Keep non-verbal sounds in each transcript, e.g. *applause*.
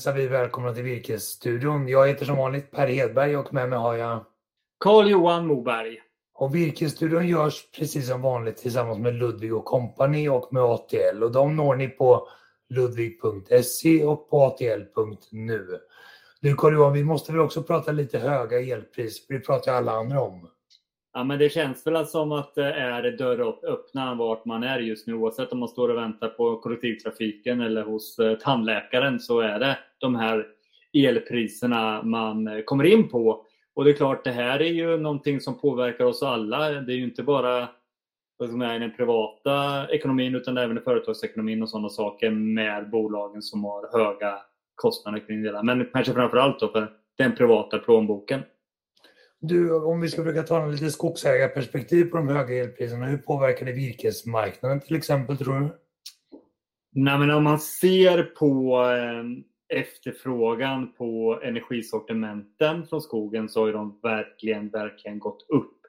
hälsar vi välkomna till Virkesstudion. Jag heter som vanligt Per Hedberg och med mig har jag Carl-Johan Moberg. Och Virkesstudion görs precis som vanligt tillsammans med Ludvig och Company och med ATL och de når ni på ludvig.se och på atl.nu. Du Carl-Johan, vi måste väl också prata lite höga elpriser, för det pratar ju alla andra om. Ja, men det känns väl som att eh, det är dörr öppna vart man är just nu. Oavsett om man står och väntar på kollektivtrafiken eller hos eh, tandläkaren så är det de här elpriserna man eh, kommer in på. Och det är klart, det här är ju någonting som påverkar oss alla. Det är ju inte bara vad i den privata ekonomin utan även i företagsekonomin och sådana saker med bolagen som har höga kostnader kring det. Men kanske framförallt då för den privata plånboken. Du, om vi ska försöka ta en lite skogsägarperspektiv på de höga elpriserna, hur påverkar det virkesmarknaden till exempel tror du? Nej, men om man ser på eh, efterfrågan på energisortimenten från skogen så har de verkligen, verkligen gått upp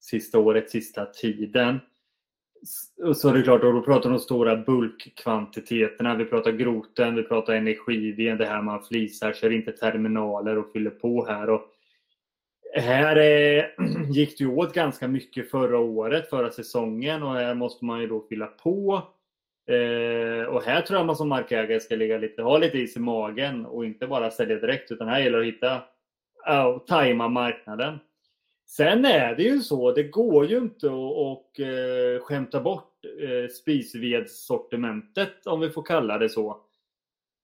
sista året, sista tiden. Så är det klart, då pratar de stora bulkkvantiteterna. Vi pratar groten, vi pratar energi, det det här man flisar, kör inte terminaler och fyller på här. Och här eh, *clears throat* gick det ju åt ganska mycket förra året, förra säsongen och här måste man ju då fylla på. Eh, och här tror jag man som markägare ska ligga lite, ha lite is i magen och inte bara sälja direkt utan här gäller det att hitta och tajma marknaden. Sen är det ju så, det går ju inte att och, eh, skämta bort eh, spisvedssortimentet om vi får kalla det så.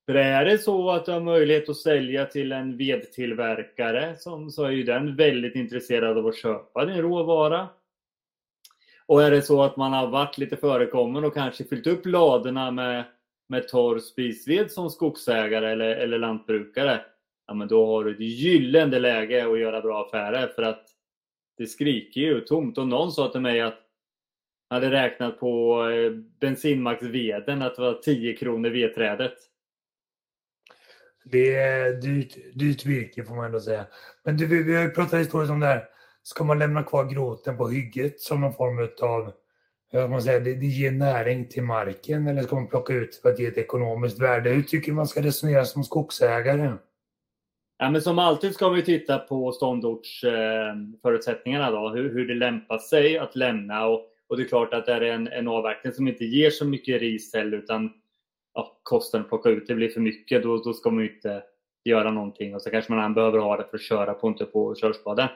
För är det så att du har möjlighet att sälja till en vedtillverkare som, så är ju den väldigt intresserad av att köpa din råvara. Och är det så att man har varit lite förekommen och kanske fyllt upp ladorna med, med torr spisved som skogsägare eller, eller lantbrukare, ja men då har du ett gyllene läge att göra bra affärer för att det skriker ju tomt. Och någon sa till mig att han hade räknat på eh, bensinmacksveden, bensinmaxveden att det var 10 kronor vedträdet. Det är dyrt, dyrt virke får man ändå säga. Men du, vi har ju pratat historiskt om det här. Ska man lämna kvar gråten på hygget som någon form av hur man säga, det, det ger näring till marken eller ska man plocka ut för att ge ett ekonomiskt värde? Hur tycker man ska resonera som skogsägare? Ja, men som alltid ska vi titta på ståndortsförutsättningarna, då, hur, hur det lämpar sig att lämna. Och, och det är klart att det är en, en avverkning som inte ger så mycket ris heller, utan ja, kostnaden att plocka ut det blir för mycket, då, då ska man ju inte göra någonting. Och så kanske man behöver ha det för att köra på, inte på körspade.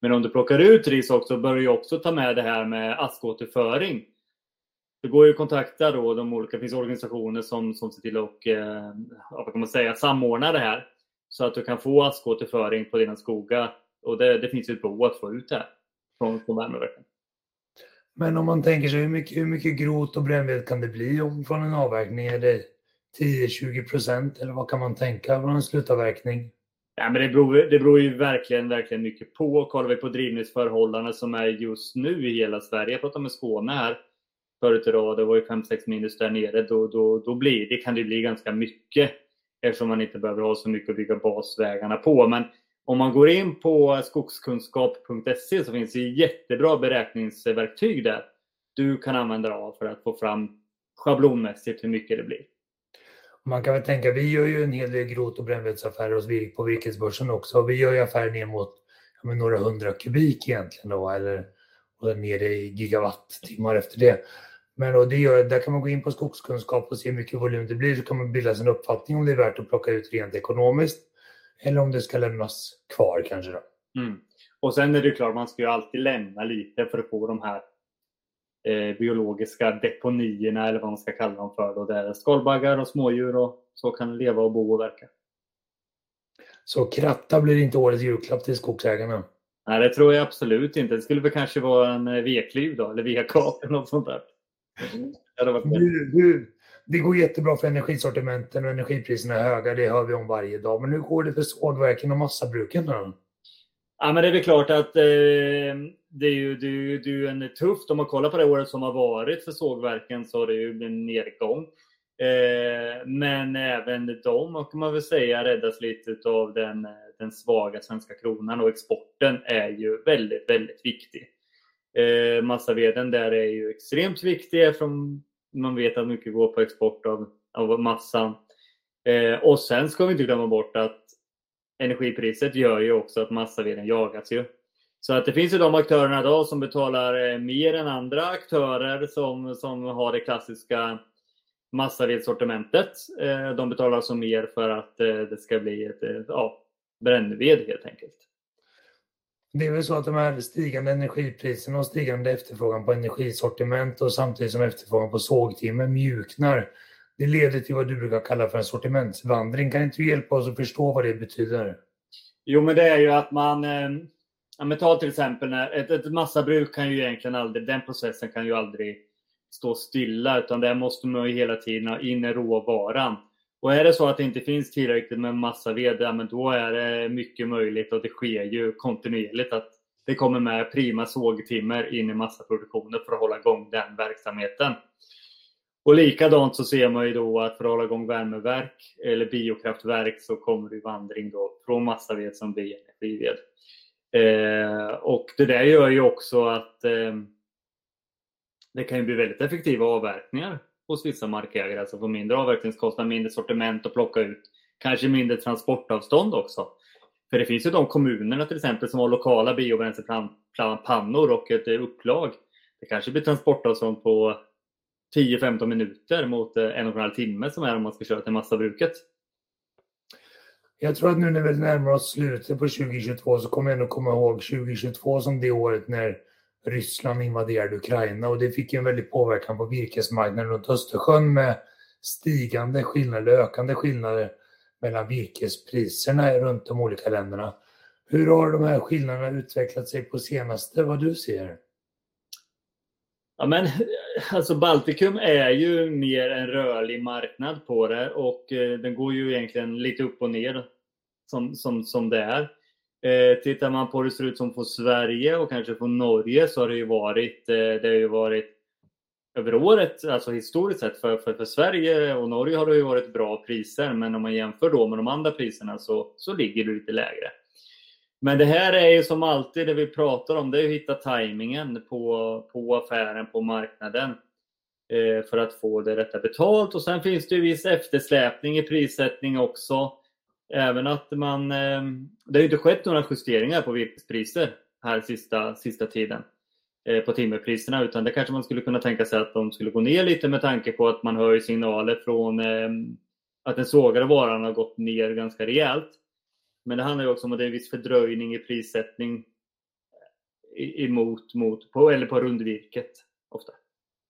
Men om du plockar ut ris också bör du också ta med det här med askåterföring. Det går ju att kontakta då de olika, det finns organisationer som, som ser till att eh, vad kan man säga, samordna det här. Så att du kan få askåterföring på dina skogar. Och det, det finns ju ett behov att få ut det här från, från värmeverken. Men om man tänker sig hur mycket, hur mycket grot och brännved kan det bli om, från en avverkning? Är det 10-20 procent eller vad kan man tänka från en slutavverkning? Ja, men det, beror, det beror ju verkligen, verkligen mycket på. Kollar vi på drivningsförhållanden som är just nu i hela Sverige, jag pratar med Skåne här förut idag, det var ju 5-6 minus där nere, då, då, då blir, det kan det bli ganska mycket eftersom man inte behöver ha så mycket att bygga basvägarna på. Men om man går in på skogskunskap.se så finns det jättebra beräkningsverktyg där du kan använda dig av för att få fram schablonmässigt hur mycket det blir. Man kan väl tänka, vi gör ju en hel del grot och brännvedsaffärer på virkesbörsen också. Vi gör ju affärer ner mot ja, några hundra kubik egentligen då, eller och ner i gigawattimmar efter det. Men då det gör, där kan man gå in på skogskunskap och se hur mycket volym det blir så kan man bilda sig en uppfattning om det är värt att plocka ut rent ekonomiskt eller om det ska lämnas kvar kanske. Då. Mm. Och sen är det klart, man ska ju alltid lämna lite för att få de här eh, biologiska deponierna eller vad man ska kalla dem för. Då, där skalbaggar och smådjur och så kan leva och bo och verka. Så kratta blir inte årets julklapp till skogsägarna? Nej, det tror jag absolut inte. Det skulle väl kanske vara en eh, vedklyv då, eller vedkap eller något sånt där. Du, du, det går jättebra för energisortimenten och energipriserna är höga, det hör vi om varje dag. Men hur går det för sågverken och massabruken då? Ja, men det är väl klart att eh, det är ju det är, det är en tufft. Om man kollar på det året som har varit för sågverken så har det ju en nedgång. Eh, men även de kan man väl säga räddas lite av den, den svaga svenska kronan och exporten är ju väldigt, väldigt viktig. Eh, massaveden där är ju extremt viktig eftersom man vet att mycket går på export av, av massan. Eh, och sen ska vi inte glömma bort att energipriset gör ju också att massaveden jagas ju. Så att det finns ju de aktörerna idag som betalar eh, mer än andra aktörer som, som har det klassiska massavedssortimentet. Eh, de betalar alltså mer för att eh, det ska bli ett eh, ja, brännved helt enkelt. Det är väl så att de här stigande energipriserna och stigande efterfrågan på energisortiment och samtidigt som efterfrågan på sågtimmer mjuknar. Det leder till vad du brukar kalla för en sortimentsvandring. Kan inte du hjälpa oss att förstå vad det betyder? Jo, men det är ju att man eh, Ja, men ta till exempel när ett, ett massabruk kan ju egentligen aldrig, den processen kan ju aldrig stå stilla utan där måste man ju hela tiden ha in råvaran. Och är det så att det inte finns tillräckligt med massaved, ja, men då är det mycket möjligt och det sker ju kontinuerligt att det kommer med prima sågtimmer in i massaproduktionen för att hålla igång den verksamheten. Och likadant så ser man ju då att för att hålla igång värmeverk eller biokraftverk så kommer det vandring då från massaved som blir energived. Eh, och det där gör ju också att eh, det kan ju bli väldigt effektiva avverkningar hos vissa markägare. Alltså få mindre avverkningskostnad, mindre sortiment att plocka ut. Kanske mindre transportavstånd också. För det finns ju de kommunerna till exempel som har lokala biobränslepannor och ett upplag. Det kanske blir transportavstånd på 10-15 minuter mot en och en halv timme som är om man ska köra till massabruket. Jag tror att nu när vi närmar oss slutet på 2022 så kommer jag nog komma ihåg 2022 som det året när Ryssland invaderade Ukraina och det fick en väldig påverkan på virkesmarknaden runt Östersjön med stigande skillnader, ökande skillnader mellan virkespriserna runt de olika länderna. Hur har de här skillnaderna utvecklat sig på senaste, vad du ser? Ja, men, alltså Baltikum är ju mer en rörlig marknad på det och eh, den går ju egentligen lite upp och ner som, som, som det är. Eh, tittar man på hur det ser ut som på Sverige och kanske på Norge så har det ju varit, eh, det har ju varit över året, alltså historiskt sett för, för, för Sverige och Norge har det ju varit bra priser men om man jämför då med de andra priserna så, så ligger det lite lägre. Men det här är ju som alltid det vi pratar om, det är att hitta tajmingen på, på affären, på marknaden eh, för att få det rätta betalt. Och sen finns det ju viss eftersläpning i prissättning också. Även att man, eh, det har ju inte skett några justeringar på virkespriser här sista, sista tiden eh, på timmerpriserna utan det kanske man skulle kunna tänka sig att de skulle gå ner lite med tanke på att man hör signaler från eh, att den sågade varan har gått ner ganska rejält. Men det handlar ju också om att det är en viss fördröjning i prissättning emot, mot, på, eller på rundvirket ofta.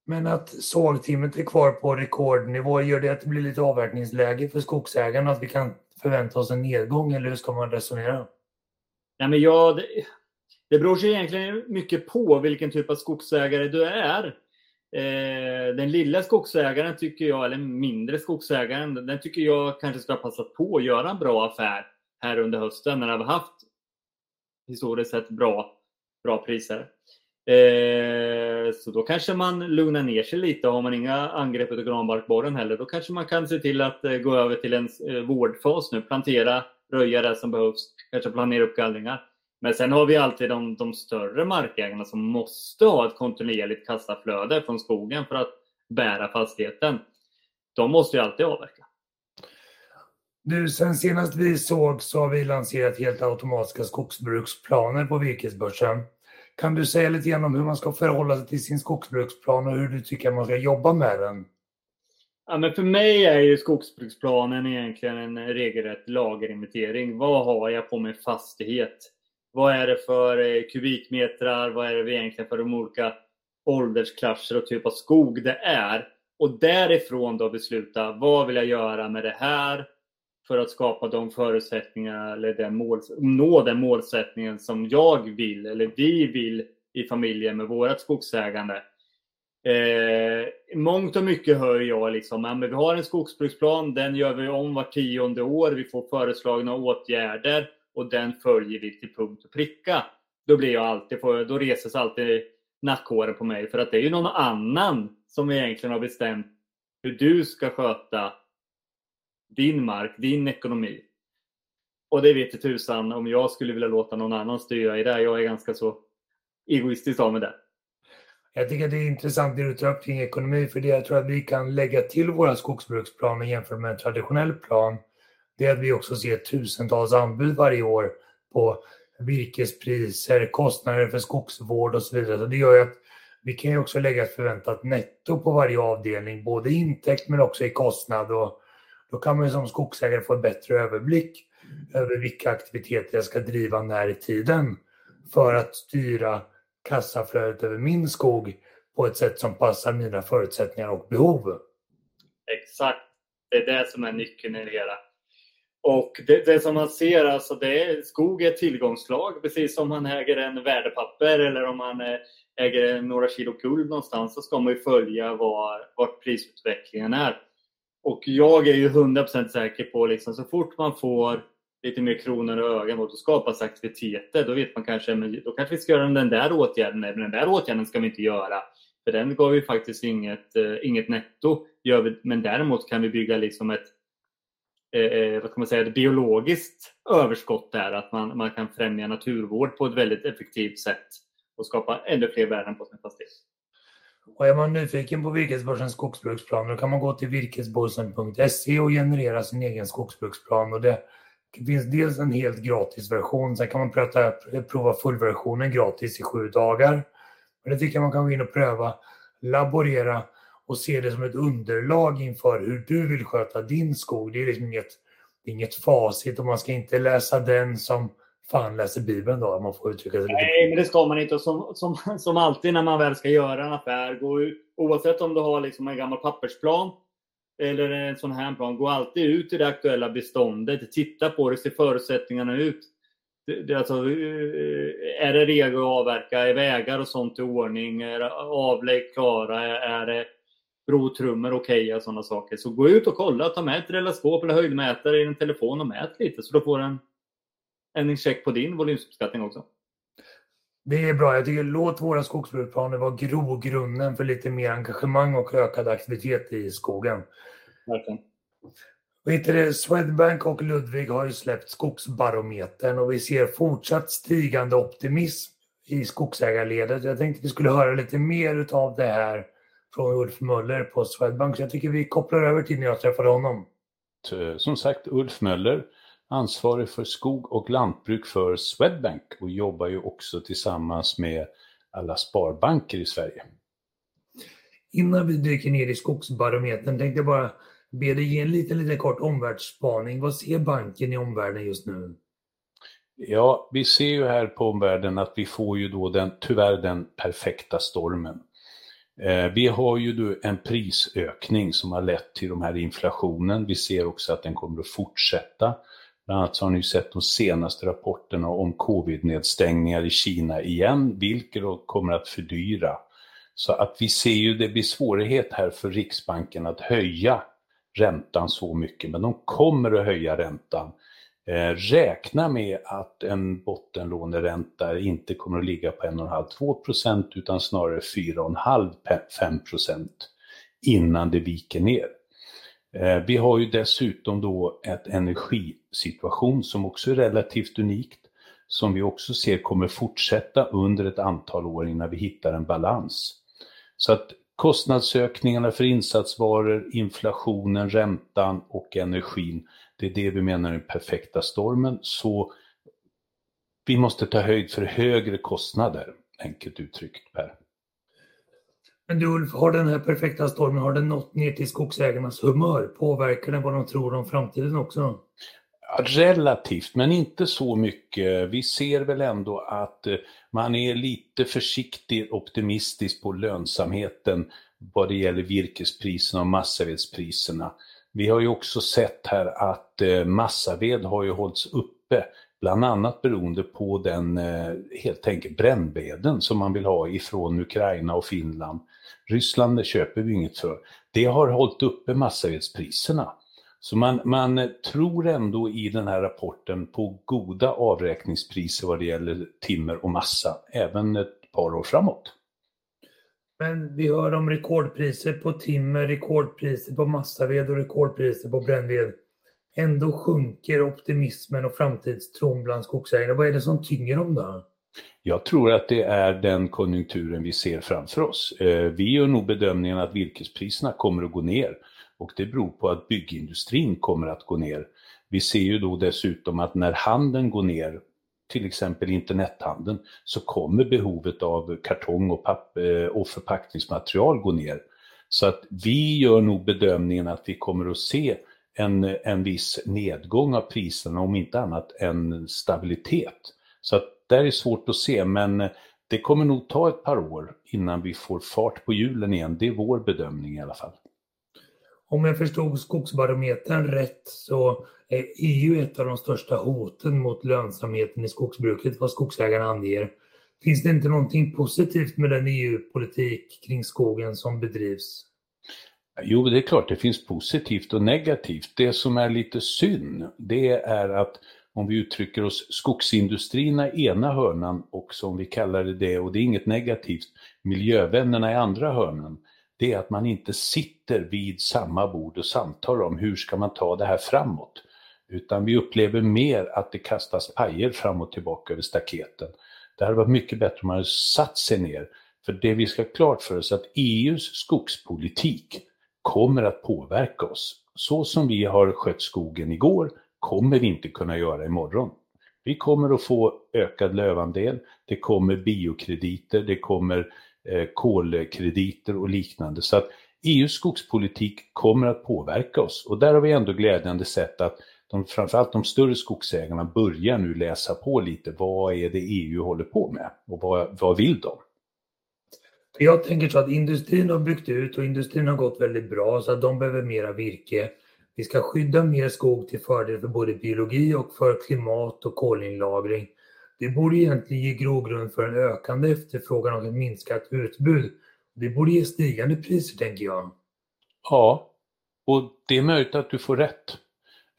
Men att sågtimret är kvar på rekordnivå, gör det att det blir lite avverkningsläge för skogsägarna? Att vi kan förvänta oss en nedgång eller hur ska man resonera? Nej, men ja, det, det beror sig egentligen mycket på vilken typ av skogsägare du är. Eh, den lilla skogsägaren tycker jag, eller mindre skogsägaren, den tycker jag kanske ska ha passat på att göra en bra affär här under hösten när vi har haft historiskt sett bra, bra priser. Eh, så då kanske man lugnar ner sig lite. Har man inga angrepp av granbarkborren heller, då kanske man kan se till att eh, gå över till en eh, vårdfas nu. Plantera, röja det som behövs, kanske planera upp gallringar. Men sen har vi alltid de, de större markägarna som måste ha ett kontinuerligt kassaflöde från skogen för att bära fastigheten. De måste ju alltid avverka. Du, sen senast vi såg så har vi lanserat helt automatiska skogsbruksplaner på virkesbörsen. Kan du säga lite grann om hur man ska förhålla sig till sin skogsbruksplan och hur du tycker man ska jobba med den? Ja, men för mig är ju skogsbruksplanen egentligen en regelrätt lagerinventering. Vad har jag på min fastighet? Vad är det för eh, kubikmetrar? Vad är det egentligen för de olika åldersklasser och typ av skog det är? Och därifrån då besluta, vad vill jag göra med det här? För att skapa de förutsättningar eller den mål, nå den målsättningen som jag vill eller vi vill i familjen med vårt skogsägande. Eh, mångt och mycket hör jag liksom, ja, men vi har en skogsbruksplan, den gör vi om var tionde år, vi får föreslagna åtgärder och den följer vi till punkt och pricka. Då blir jag alltid, då reses alltid nackhåren på mig för att det är ju någon annan som egentligen har bestämt hur du ska sköta din mark, din ekonomi. Och det vet tusan om jag skulle vilja låta någon annan styra i det. Jag är ganska så egoistisk av med det. Jag tycker att det är intressant det du tar upp kring ekonomi, för det jag tror att vi kan lägga till våra skogsbruksplaner jämfört med en traditionell plan, det är att vi också ser tusentals anbud varje år på virkespriser, kostnader för skogsvård och så vidare. Så det gör ju att vi kan ju också lägga ett förväntat netto på varje avdelning, både i intäkt men också i kostnad. Och då kan man som skogsägare få en bättre överblick över vilka aktiviteter jag ska driva när i tiden för att styra kassaflödet över min skog på ett sätt som passar mina förutsättningar och behov. Exakt. Det är det som är nyckeln i det hela. Och det, det, som man ser, alltså det är, skog är ett tillgångslag, precis som man äger en värdepapper eller om man eh, äger några kilo guld någonstans så ska man ju följa var, vart prisutvecklingen är. Och jag är ju 100% säker på liksom så fort man får lite mer kronor och ögon och då skapas aktiviteter. Då vet man kanske, men då kanske vi ska göra den där åtgärden. Men den där åtgärden ska vi inte göra. För den gav ju faktiskt inget, eh, inget netto. Men däremot kan vi bygga liksom ett, eh, eh vad kan man säga, ett biologiskt överskott där. Att man, man kan främja naturvård på ett väldigt effektivt sätt och skapa ännu fler värden på sin fastighet. Och är man nyfiken på Virkesbörsens skogsbruksplan då kan man gå till virkesbörsen.se och generera sin egen skogsbruksplan. Och det finns dels en helt gratis version, sen kan man pröta, prova fullversionen gratis i sju dagar. Men det tycker jag man kan gå in och pröva, laborera och se det som ett underlag inför hur du vill sköta din skog. Det är liksom inget, inget facit och man ska inte läsa den som fan läser Bibeln då, om man får uttrycka sig Nej, men det ska man inte. Som, som, som alltid när man väl ska göra en affär, gå ut, oavsett om du har liksom en gammal pappersplan eller en sån här plan, gå alltid ut i det aktuella beståndet, titta på det, se förutsättningarna ut. Det, det, alltså, eh, är det regler att avverka? Är vägar och sånt i ordning? Är avlägg klara? Är det brotrummor okej okay, och sådana saker? Så gå ut och kolla, ta med ett relaskop eller höjdmätare i din telefon och mät lite så du får en, en check på din volymsuppskattning också. Det är bra. Jag tycker låt våra skogsbruksplaner vara grogrunden för lite mer engagemang och ökad aktivitet i skogen. Verkligen. Vet du, Swedbank och Ludvig har ju släppt Skogsbarometern och vi ser fortsatt stigande optimism i skogsägarledet. Jag tänkte vi skulle höra lite mer av det här från Ulf Möller på Swedbank. Så jag tycker vi kopplar över till när jag träffade honom. Som sagt, Ulf Möller ansvarig för skog och lantbruk för Swedbank och jobbar ju också tillsammans med alla sparbanker i Sverige. Innan vi dyker ner i skogsbarometern tänkte jag bara be dig ge en liten, liten kort omvärldsspaning. Vad ser banken i omvärlden just nu? Ja, vi ser ju här på omvärlden att vi får ju då den, tyvärr den perfekta stormen. Eh, vi har ju då en prisökning som har lett till de här inflationen. Vi ser också att den kommer att fortsätta. Bland annat så har ni sett de senaste rapporterna om covid-nedstängningar i Kina igen, vilket då kommer att fördyra. Så att vi ser ju det blir svårighet här för Riksbanken att höja räntan så mycket, men de kommer att höja räntan. Eh, räkna med att en bottenlåneränta inte kommer att ligga på 1,5-2% utan snarare 4,5-5% innan det viker ner. Eh, vi har ju dessutom då ett energisituation som också är relativt unikt, som vi också ser kommer fortsätta under ett antal år innan vi hittar en balans. Så att kostnadsökningarna för insatsvaror, inflationen, räntan och energin, det är det vi menar är den perfekta stormen. Så vi måste ta höjd för högre kostnader, enkelt uttryckt Per. Men du Ulf, har den här perfekta stormen, har den nått ner till skogsägarnas humör? Påverkar den vad de tror om framtiden också? Relativt, men inte så mycket. Vi ser väl ändå att eh, man är lite försiktig optimistisk på lönsamheten vad det gäller virkespriserna och massavedspriserna. Vi har ju också sett här att eh, massaved har ju hållits uppe, bland annat beroende på den eh, helt enkelt brännveden som man vill ha ifrån Ukraina och Finland. Ryssland köper vi inget för. Det har hållit uppe massavedspriserna. Så man, man eh, tror ändå i den här rapporten på goda avräkningspriser vad det gäller timmer och massa, även ett par år framåt. Men vi hör om rekordpriser på timmer, rekordpriser på massaved och rekordpriser på brännved. Ändå sjunker optimismen och framtidstron bland skogsägarna. Vad är det som tynger dem då? Jag tror att det är den konjunkturen vi ser framför oss. Eh, vi gör nog bedömningen att virkespriserna kommer att gå ner och det beror på att byggindustrin kommer att gå ner. Vi ser ju då dessutom att när handeln går ner, till exempel internethandeln, så kommer behovet av kartong och, papp eh, och förpackningsmaterial gå ner. Så att vi gör nog bedömningen att vi kommer att se en, en viss nedgång av priserna, om inte annat en stabilitet. Så att det är svårt att se, men det kommer nog ta ett par år innan vi får fart på hjulen igen. Det är vår bedömning i alla fall. Om jag förstod skogsbarometern rätt så är EU ett av de största hoten mot lönsamheten i skogsbruket, vad skogsägarna anger. Finns det inte någonting positivt med den EU-politik kring skogen som bedrivs? Jo, det är klart det finns positivt och negativt. Det som är lite synd, det är att om vi uttrycker oss skogsindustrierna i ena hörnan och som vi kallar det det, och det är inget negativt, miljövännerna i andra hörnan, det är att man inte sitter vid samma bord och samtalar om hur ska man ta det här framåt. Utan vi upplever mer att det kastas pajer fram och tillbaka över staketen. Det hade varit mycket bättre om man hade satt sig ner. För det vi ska ha klart för oss är att EUs skogspolitik kommer att påverka oss. Så som vi har skött skogen igår kommer vi inte kunna göra imorgon. Vi kommer att få ökad lövandel, det kommer biokrediter, det kommer eh, kolkrediter och liknande. Så att EUs skogspolitik kommer att påverka oss och där har vi ändå glädjande sett att de, framförallt de större skogsägarna börjar nu läsa på lite. Vad är det EU håller på med och vad, vad vill de? Jag tänker så att industrin har byggt ut och industrin har gått väldigt bra så att de behöver mera virke. Vi ska skydda mer skog till fördel för både biologi och för klimat och kolinlagring. Det borde egentligen ge grogrund för en ökande efterfrågan och ett minskat utbud. Det borde ge stigande priser, tänker jag. Ja, och det är möjligt att du får rätt.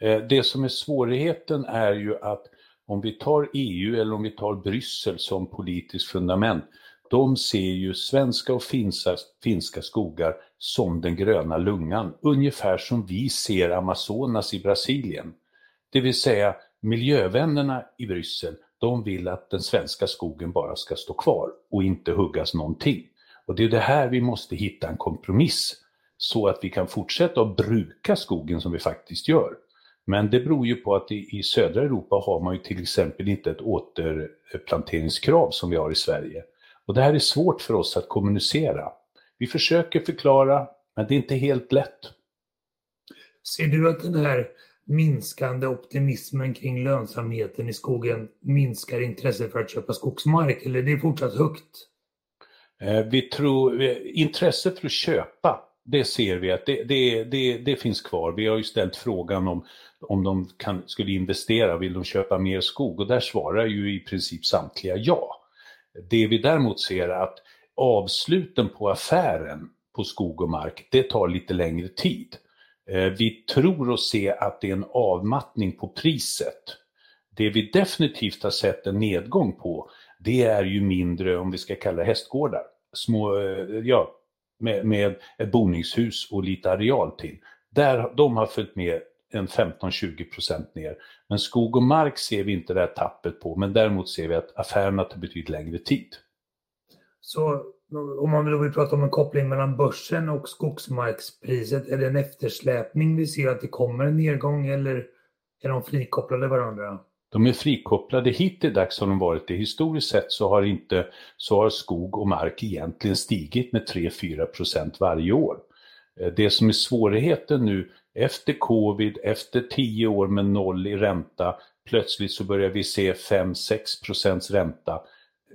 Eh, det som är svårigheten är ju att om vi tar EU eller om vi tar Bryssel som politiskt fundament, de ser ju svenska och finska, finska skogar som den gröna lungan, ungefär som vi ser Amazonas i Brasilien. Det vill säga miljövännerna i Bryssel, de vill att den svenska skogen bara ska stå kvar och inte huggas någonting. Och det är det här vi måste hitta en kompromiss så att vi kan fortsätta att bruka skogen som vi faktiskt gör. Men det beror ju på att i, i södra Europa har man ju till exempel inte ett återplanteringskrav som vi har i Sverige. Och det här är svårt för oss att kommunicera. Vi försöker förklara, men det är inte helt lätt. Ser du att den här minskande optimismen kring lönsamheten i skogen minskar intresset för att köpa skogsmark eller är det fortsatt högt? Eh, vi tror, intresset för att köpa, det ser vi att det, det, det, det finns kvar. Vi har ju ställt frågan om, om de kan, skulle investera, vill de köpa mer skog? Och där svarar ju i princip samtliga ja. Det vi däremot ser är att avsluten på affären på skog och mark, det tar lite längre tid. Eh, vi tror och se att det är en avmattning på priset. Det vi definitivt har sett en nedgång på, det är ju mindre, om vi ska kalla det hästgårdar. Små, eh, ja, med, med ett boningshus och lite areal till. Där, de har följt med en 15-20% ner. Men skog och mark ser vi inte det här tappet på, men däremot ser vi att affärerna tar betydligt längre tid. Så om man då vill prata om en koppling mellan börsen och skogsmarkspriset, är det en eftersläpning vi ser att det kommer en nedgång eller är de frikopplade varandra? De är frikopplade. Hittills har de varit det. Historiskt sett så har, inte, så har skog och mark egentligen stigit med 3-4% varje år. Eh, det som är svårigheten nu efter covid, efter tio år med noll i ränta, plötsligt så börjar vi se 5-6 procents ränta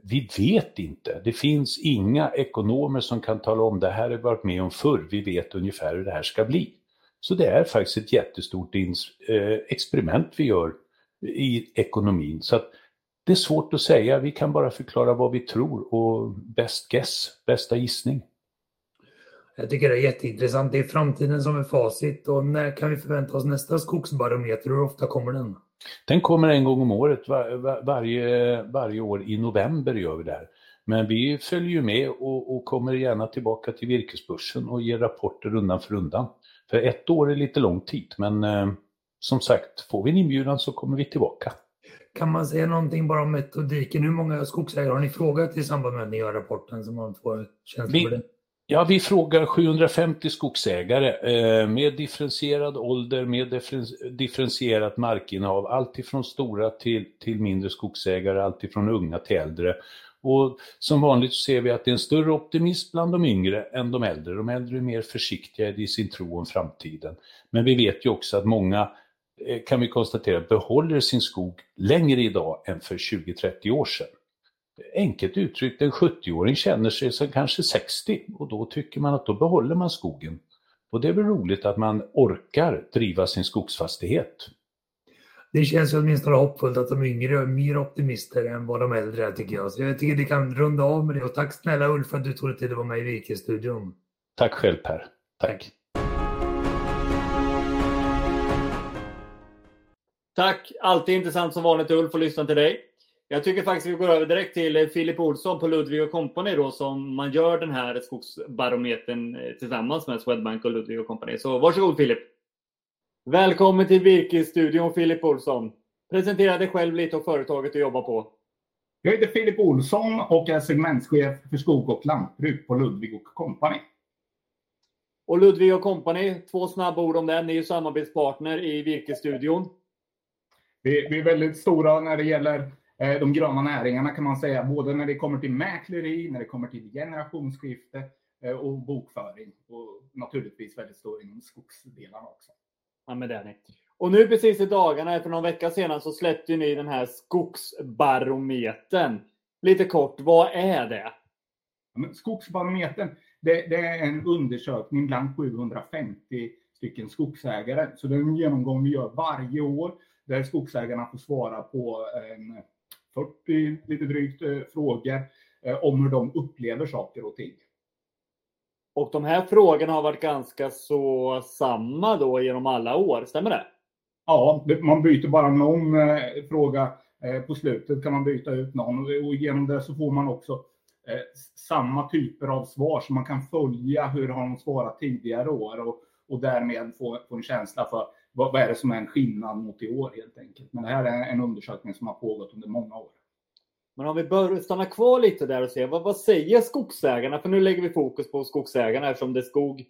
vi vet inte. Det finns inga ekonomer som kan tala om det här har vi varit med om förr. Vi vet ungefär hur det här ska bli. Så det är faktiskt ett jättestort eh, experiment vi gör i ekonomin. Så det är svårt att säga. Vi kan bara förklara vad vi tror och best guess, bästa gissning. Jag tycker det är jätteintressant. Det är framtiden som är facit. Och när kan vi förvänta oss nästa skogsbarometer? Hur ofta kommer den? Den kommer en gång om året, var, var, varje, varje år i november gör vi det här. Men vi följer ju med och, och, kommer gärna tillbaka till virkesbörsen och ger rapporter undan för undan. För ett år är lite lång tid, men eh, som sagt, får vi en inbjudan så kommer vi tillbaka. kan man säga någonting bara om metodiken? Hur många skogsägare har ni frågat i samband med att ni gör rapporten så man får känsla för det? Ja, vi frågar 750 skogsägare eh, med differentierad ålder, med differentierat markinnehav, alltifrån stora till, till mindre skogsägare, alltifrån unga till äldre. Och som vanligt ser vi att det är en större optimism bland de yngre än de äldre. De äldre är mer försiktiga i sin tro om framtiden. Men vi vet ju också att många, eh, kan vi konstatera, behåller sin skog längre idag än för 20-30 år sedan. Enkelt uttryckt, en 70-åring känner sig som kanske 60 och då tycker man att då behåller man skogen. Och det är väl roligt att man orkar driva sin skogsfastighet det känns ju åtminstone hoppfullt att de yngre är mer optimister än vad de äldre är tycker jag. Så jag tycker vi kan runda av med det. Och tack snälla Ulf för att du tog dig tid att vara med i Virkesstudion. Tack själv Per. Tack. Tack! Alltid intressant som vanligt Ulf att lyssna till dig. Jag tycker faktiskt vi går över direkt till Filip Olsson på Ludvig Company då som man gör den här skogsbarometern eh, tillsammans med Swedbank och Ludvig Company. Så varsågod Filip! Välkommen till Virkesstudion Filip Olsson. Presentera dig själv lite och företaget du jobbar på. Jag heter Filip Olsson och är segmentschef för skog och lantbruk på Ludvig Company. Och Ludvig Company, två snabba ord om den. Ni är samarbetspartner i Virkesstudion. Vi, vi är väldigt stora när det gäller eh, de gröna näringarna kan man säga. Både när det kommer till mäkleri, när det kommer till generationsskifte eh, och bokföring. Och naturligtvis väldigt stor inom skogsdelarna också. Ja, men det är ni. Och nu precis i dagarna, för någon vecka sedan, så släppte ni den här skogsbarometern. Lite kort, vad är det? Ja, skogsbarometern, det, det, är en undersökning bland 750 stycken skogsägare. Så det är en genomgång vi gör varje år där skogsägarna får svara på en 40, lite drygt, eh, frågor eh, om hur de upplever saker och ting. Och de här frågorna har varit ganska så samma då genom alla år, stämmer det? Ja, man byter bara någon eh, fråga på slutet kan man byta ut någon och genom det så får man också samma typer av svar så man kan följa hur har de svarat tidigare år och, och därmed få, få en känsla för vad, vad är det som är en skillnad mot i år helt enkelt. Men det här är en undersökning som har pågått under många år. Men om vi bör stanna kvar lite där och se vad, vad säger skogsägarna? För nu lägger vi fokus på skogsägarna eftersom det är skog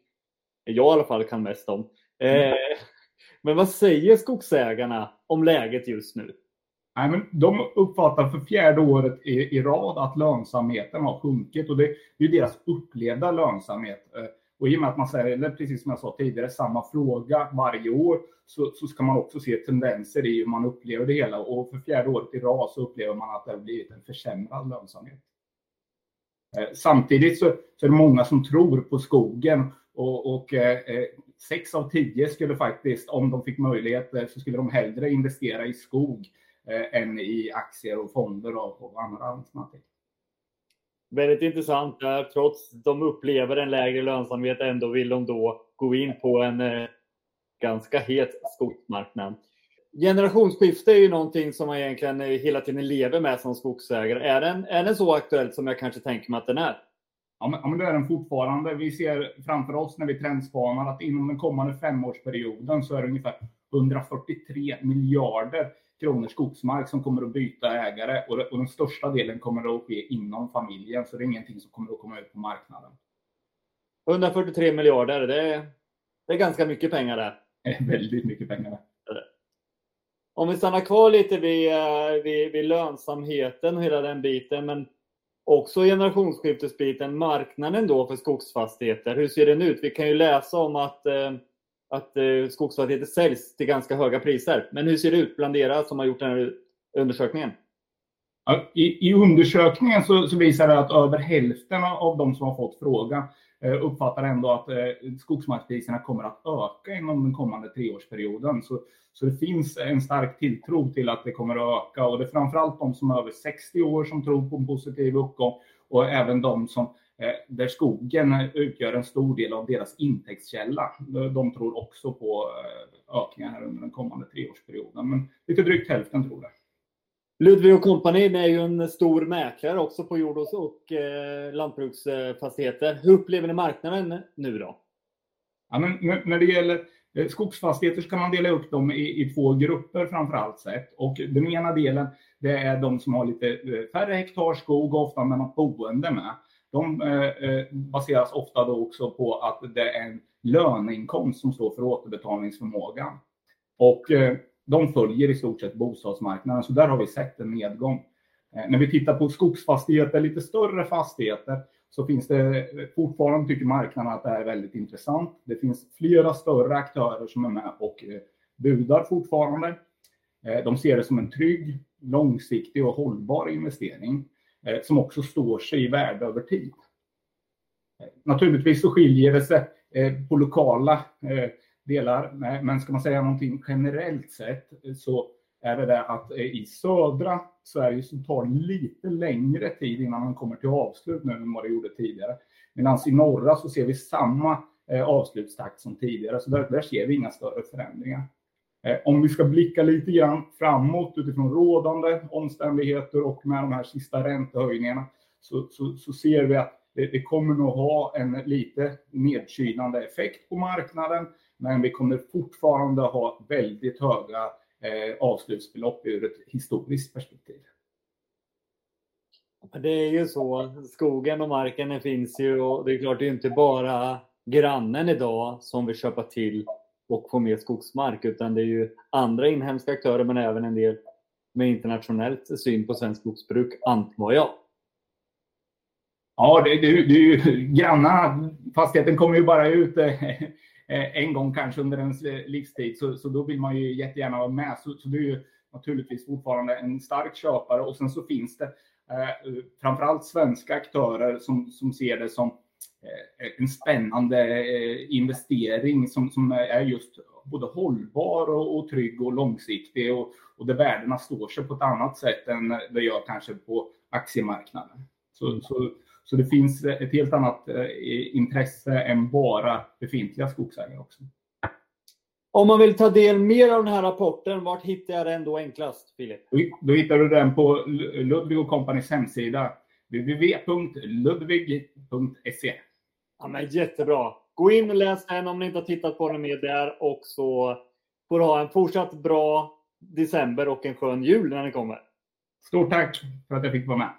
jag i alla fall kan mest om. Mm. Eh, men vad säger skogsägarna om läget just nu? Nej, men de uppfattar för fjärde året i, i rad att lönsamheten har sjunkit och det, det är deras upplevda lönsamhet. Och i och med att man ställer, precis som jag sa tidigare, samma fråga varje år så, så ska man också se tendenser i hur man upplever det hela. Och för fjärde året i rad så upplever man att det har blivit en försämrad lönsamhet. Eh, samtidigt så, så är det många som tror på skogen och, och eh, eh sex av tio skulle faktiskt, om de fick möjlighet, så skulle de hellre investera i skog eh, än i aktier och fonder och, och andra alternativ. Väldigt intressant där. Trots de upplever en lägre lönsamhet ändå vill de då gå in på en eh, ganska het skogsmarknad. Generationsskifte är ju någonting som man egentligen eh, hela tiden lever med som skogsägare. Är den, är den så aktuell som jag kanske tänker mig att den är? Ja, men, ja, men det är den fortfarande. Vi ser framför oss när vi trendspanar att inom den kommande femårsperioden så är det ungefär 143 miljarder kronor skogsmark som kommer att byta ägare och, och den största delen kommer att ske inom familjen. Så det är ingenting som kommer att komma ut på marknaden. 143 miljarder, det är, det är ganska mycket pengar det. Är väldigt mycket pengar. Om vi stannar kvar lite vid, eh, vid, vid lönsamheten och hela den biten, men också generationsskiftesbiten, marknaden då för skogsfastigheter. Hur ser den ut? Vi kan ju läsa om att eh, att eh, skogsfastigheter säljs till ganska höga priser. Men hur ser det ut bland er som har gjort den här undersökningen? I, I, undersökningen så, så, visar det att över hälften av de som har fått frågan eh, uppfattar ändå att eh, skogsmarkspriserna kommer att öka inom den kommande treårsperioden. Så, så det finns en stark tilltro till att det kommer att öka och det är framförallt de som är över 60 år som tror på en positiv uppgång och även de som där skogen utgör en stor del av deras intäktskälla. De tror också på eh, ökningar under den kommande treårsperioden, men lite drygt hälften tror det. Ludvig Company är ju en stor mäklare också på jord och eh, lantbruksfastigheter. Hur upplever ni marknaden nu då? Ja, men när det gäller Eh, skogsfastigheter så kan man dela upp dem i, i två grupper framför allt sett. Och den ena delen det är de som har lite eh, färre hektar skog och ofta med något boende med. De eh, eh, baseras ofta då också på att det är en löneinkomst som står för återbetalningsförmågan. Och eh, de följer i stort sett bostadsmarknaden, så där har vi sett en nedgång. När vi tittar på skogsfastigheter, lite större fastigheter, så finns det fortfarande, tycker marknaden, att det är väldigt intressant. Det finns flera större aktörer som är med och budar fortfarande. De ser det som en trygg, långsiktig och hållbar investering Eh, som också står sig i värde över tid. Eh, naturligtvis så skiljer det sig eh, på lokala delar, men ska man säga någonting generellt sett så är det det att i södra Sverige så tar det lite längre tid innan man kommer till avslut nu än vad det gjorde tidigare. Medan i norra så ser vi samma avslutstakt som tidigare, så där, där ser vi inga större förändringar. Eh, om vi ska blicka lite grann framåt utifrån rådande omständigheter och med de här sista räntehöjningarna så, så, så ser vi att det, det, kommer nog ha en lite nedkylande effekt på marknaden, men vi kommer fortfarande ha väldigt höga eh, avslutsbelopp ur ett historiskt perspektiv. Det är ju så. Skogen och marken finns ju och det är klart det är inte bara grannen idag som vill köpa till och få mer skogsmark utan det är ju andra inhemska aktörer men även en del med internationellt syn på svenskt skogsbruk, antar jag. Ja, det, det, det är ju grannarna. Fastigheten kommer ju bara ut eh, eh, en gång kanske under ens livstid, så, så då vill man ju jättegärna vara med. Så, så det är ju naturligtvis fortfarande en stark köpare och sen så finns det eh, framförallt svenska aktörer som, som ser det som eh, en spännande eh, investering som, som är just både hållbar och, och trygg och långsiktig och, och där värdena står sig på ett annat sätt än det gör kanske på aktiemarknaden. Så, så så det finns ett helt annat eh, intresse än bara befintliga skogsägare också. Om man vill ta del mer av den här rapporten, vart hittar jag den då enklast, Filip? Då hittar du den på Ludvig Companys hemsida, www.ludvig.se. Ja, men jättebra. Gå in och läs den om ni inte har tittat på den mer där och så får du ha en fortsatt bra december och en skön jul när den kommer. Stort tack för att jag fick vara med.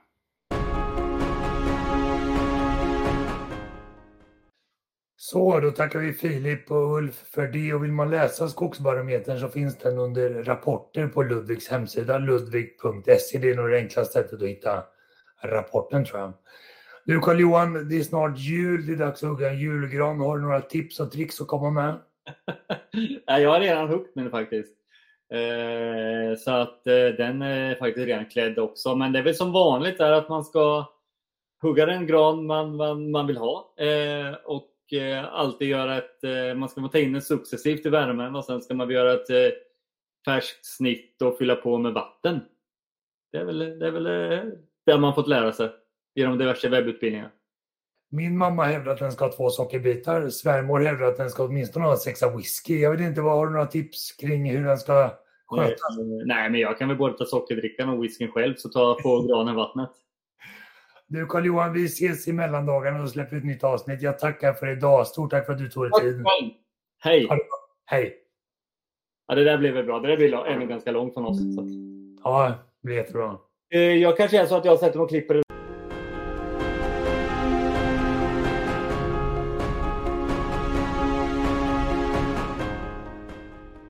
Så, då tackar vi Filip och Ulf för det. Och vill man läsa Skogsbarometern så finns den under rapporter på Ludvigs hemsida, ludvig.se. Det är nog det enklaste sättet att hitta rapporten tror jag. Du Carl-Johan, det är snart jul, det är dags att hugga en julgran. Har du några tips och tricks att komma med? *laughs* jag har redan huggit min faktiskt. Eh, så att eh, den är faktiskt redan klädd också. Men det är väl som vanligt där att man ska hugga den gran man, man, man vill ha. Eh, och alltid göra ett, man ska ta in den successivt i värmen och sen ska man göra ett färskt snitt och fylla på med vatten. Det är väl det, är väl, det man fått lära sig genom diverse webbutbildningar. Min mamma hävdar att den ska ha två sockerbitar. Svärmor hävdar att den ska åtminstone ha sexa whisky. Jag vet inte, vad har du några tips kring hur den ska skötas? Nej, men jag kan väl både ta sockerdrickan och whiskyn själv så ta på granen vattnet. *laughs* Du Carl-Johan, vi ses i mellandagarna och släpper ett nytt avsnitt. Jag tackar för idag. Stort tack för att du tog dig tid. Hej! Hej! Ja, det där blev väl bra. Det där blir ändå ganska långt från oss. Så. Ja, det blir jättebra. Eh, jag kanske är så att jag sätter och klipper